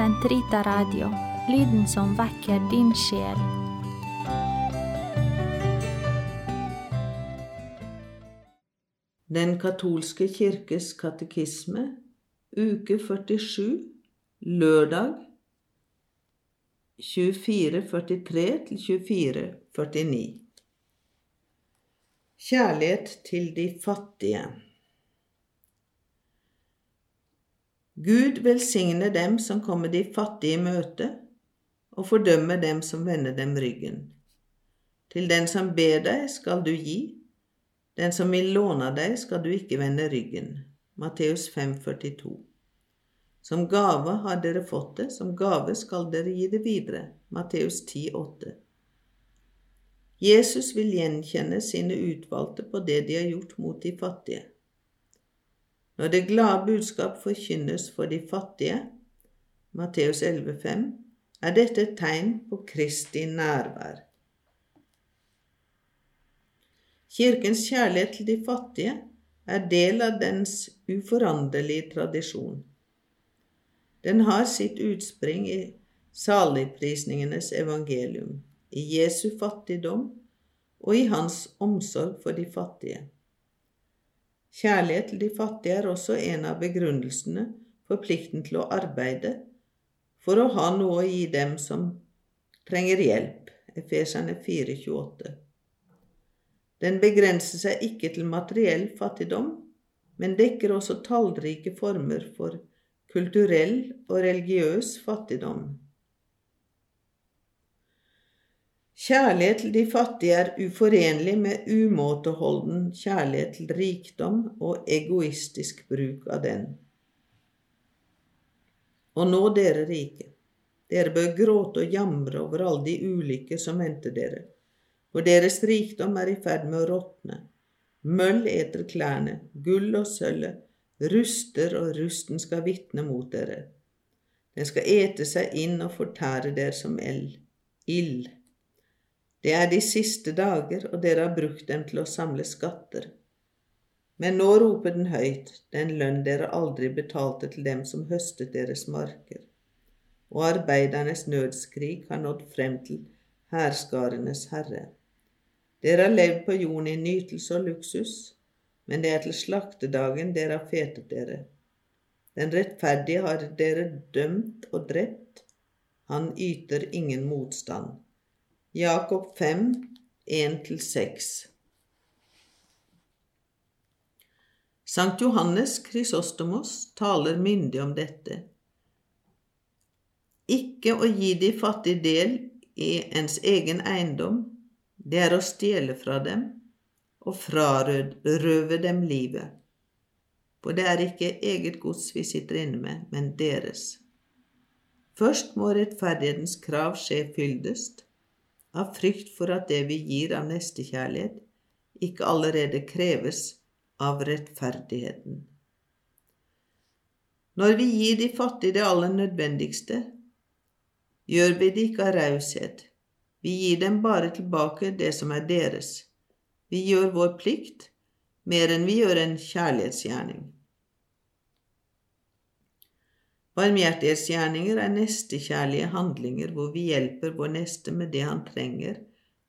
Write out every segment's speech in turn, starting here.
Sentrita Radio, lyden som vekker din sjel. Den katolske kirkes katekisme, uke 47, lørdag 2443 til 2449. Kjærlighet til de fattige. Gud velsigne dem som kommer de fattige i møte, og fordømme dem som vender dem ryggen. Til den som ber deg, skal du gi, den som vil låne deg, skal du ikke vende ryggen. Matteus 5,42. Som gave har dere fått det, som gave skal dere gi det videre. Matteus 10,8. Jesus vil gjenkjenne sine utvalgte på det de har gjort mot de fattige. Når det glade budskap forkynnes for de fattige, Matteus 11,5, er dette et tegn på Kristi nærvær. Kirkens kjærlighet til de fattige er del av dens uforanderlige tradisjon. Den har sitt utspring i saligprisningenes evangelium, i Jesu fattigdom og i hans omsorg for de fattige. Kjærlighet til de fattige er også en av begrunnelsene for plikten til å arbeide, for å ha noe å gi dem som trenger hjelp. Efeserne 4,28. Den begrenser seg ikke til materiell fattigdom, men dekker også tallrike former for kulturell og religiøs fattigdom. Kjærlighet til de fattige er uforenlig med umåteholden kjærlighet til rikdom og egoistisk bruk av den. Og nå, dere rike, dere bør gråte og jamre over alle de ulykker som venter dere for deres rikdom er i ferd med å råtne. Møll eter klærne, gull og sølvet ruster, og rusten skal vitne mot dere. Den skal ete seg inn og fortære dere som ild. Det er de siste dager, og dere har brukt dem til å samle skatter. Men nå roper den høyt, den lønn dere aldri betalte til dem som høstet deres marker. Og arbeidernes nødskrik har nådd frem til hærskarenes herre. Dere har levd på jorden i nytelse og luksus, men det er til slaktedagen dere har fetet dere. Den rettferdige har dere dømt og drept, han yter ingen motstand. Jakob 5, 1-6 Sankt Johannes Krysostomos taler myndig om dette. Ikke å gi de fattige del i ens egen eiendom, det er å stjele fra dem og frarøve dem livet. For det er ikke eget gods vi sitter inne med, men deres. Først må rettferdighetens krav skje fyldest, av frykt for at det vi gir av nestekjærlighet, ikke allerede kreves av rettferdigheten. Når vi gir de fattige det aller nødvendigste, gjør vi det ikke av raushet, vi gir dem bare tilbake det som er deres. Vi gjør vår plikt mer enn vi gjør en kjærlighetsgjerning. Barmhjertighetsgjerninger er nestekjærlige handlinger hvor vi hjelper vår neste med det han trenger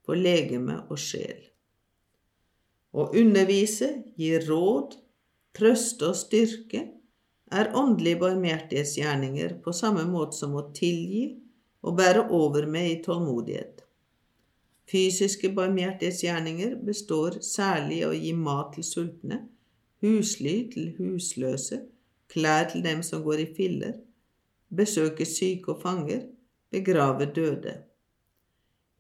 for legeme og sjel. Å undervise, gi råd, trøste og styrke er åndelige barmhjertighetsgjerninger på samme måte som å tilgi og bære over med i tålmodighet. Fysiske barmhjertighetsgjerninger består særlig i å gi mat til sultne, husly til husløse, klær til dem som går i filler, besøke syke og fanger, begrave døde.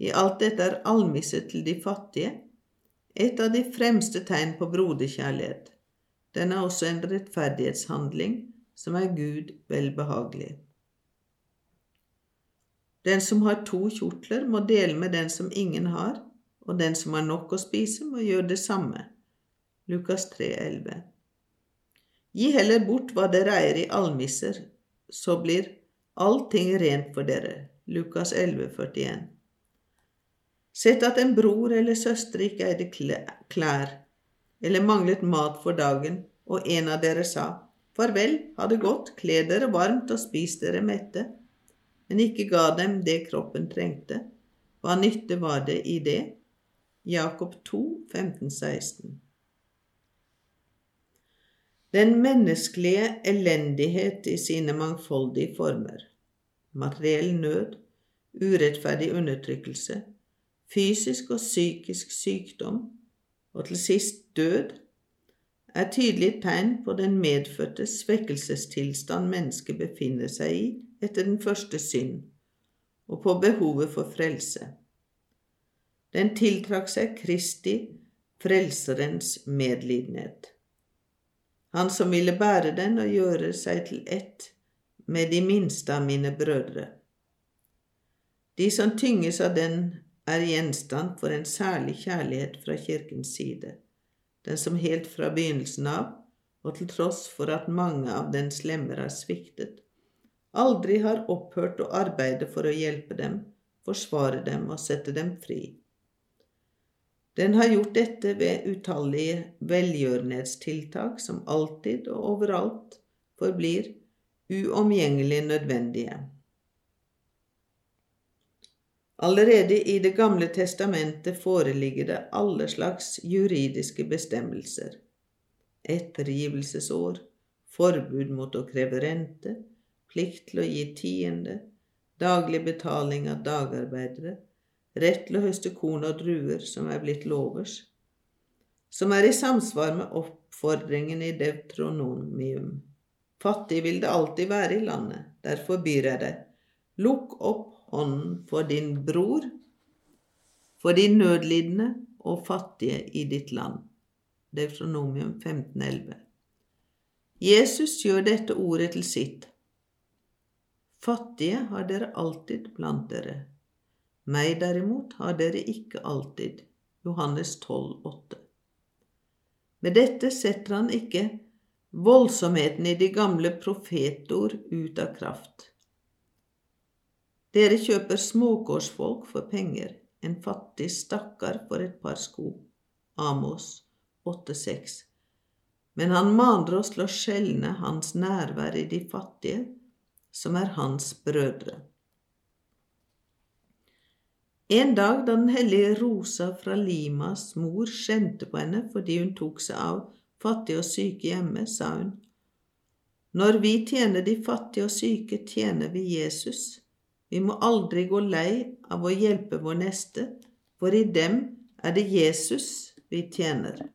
I alt dette er almisse til de fattige et av de fremste tegn på broderkjærlighet. Den er også en rettferdighetshandling som er Gud velbehagelig. Den som har to kjortler, må dele med den som ingen har, og den som har nok å spise, må gjøre det samme. Lukas 3, 11. Gi heller bort hva dere eier i almisser, så blir allting rent for dere. Lukas 11, 41. Sett at en bror eller søster ikke eide klær, eller manglet mat for dagen, og en av dere sa, Farvel, ha det godt, kle dere varmt og spis dere mette men ikke ga dem det kroppen trengte, hva nytte var det i det? Jakob 2, 15-16. Den menneskelige elendighet i sine mangfoldige former, materiell nød, urettferdig undertrykkelse, fysisk og psykisk sykdom og til sist død, er tydelige tegn på den medfødte svekkelsestilstand mennesket befinner seg i etter den første synd, og på behovet for frelse. Den tiltrakk seg Kristi, Frelserens medlidenhet. Han som ville bære den og gjøre seg til ett med de minste av mine brødre. De som tynges av den, er gjenstand for en særlig kjærlighet fra Kirkens side, den som helt fra begynnelsen av, og til tross for at mange av dens lemmer har sviktet, aldri har opphørt å arbeide for å hjelpe dem, forsvare dem og sette dem fri. Den har gjort dette ved utallige velgjørenhetstiltak som alltid og overalt forblir uomgjengelig nødvendige. Allerede i Det gamle testamentet foreligger det alle slags juridiske bestemmelser. Ettergivelsesår, forbud mot å kreve rente, plikt til å gi tiende, daglig betaling av dagarbeidere, rett til å høste korn og druer som er blitt lovers, som er i samsvar med oppfordringen i Deutronomium. Fattig vil det alltid være i landet, derfor byr jeg deg, lukk opp hånden for din bror, for de nødlidende og fattige i ditt land. Deutronomium 1511. Jesus gjør dette ordet til sitt. Fattige har dere alltid blant dere. Meg derimot har dere ikke alltid. Johannes 12, 8. Med dette setter han ikke voldsomheten i de gamle profetord ut av kraft. Dere kjøper småkårsfolk for penger, en fattig stakkar for et par sko. Amos 8,6. Men han maner oss til å skjelne hans nærvær i de fattige, som er hans brødre. En dag da den hellige Rosa fra Limas mor skjente på henne fordi hun tok seg av fattige og syke hjemme, sa hun, Når vi tjener de fattige og syke, tjener vi Jesus. Vi må aldri gå lei av å hjelpe vår neste, for i dem er det Jesus vi tjener.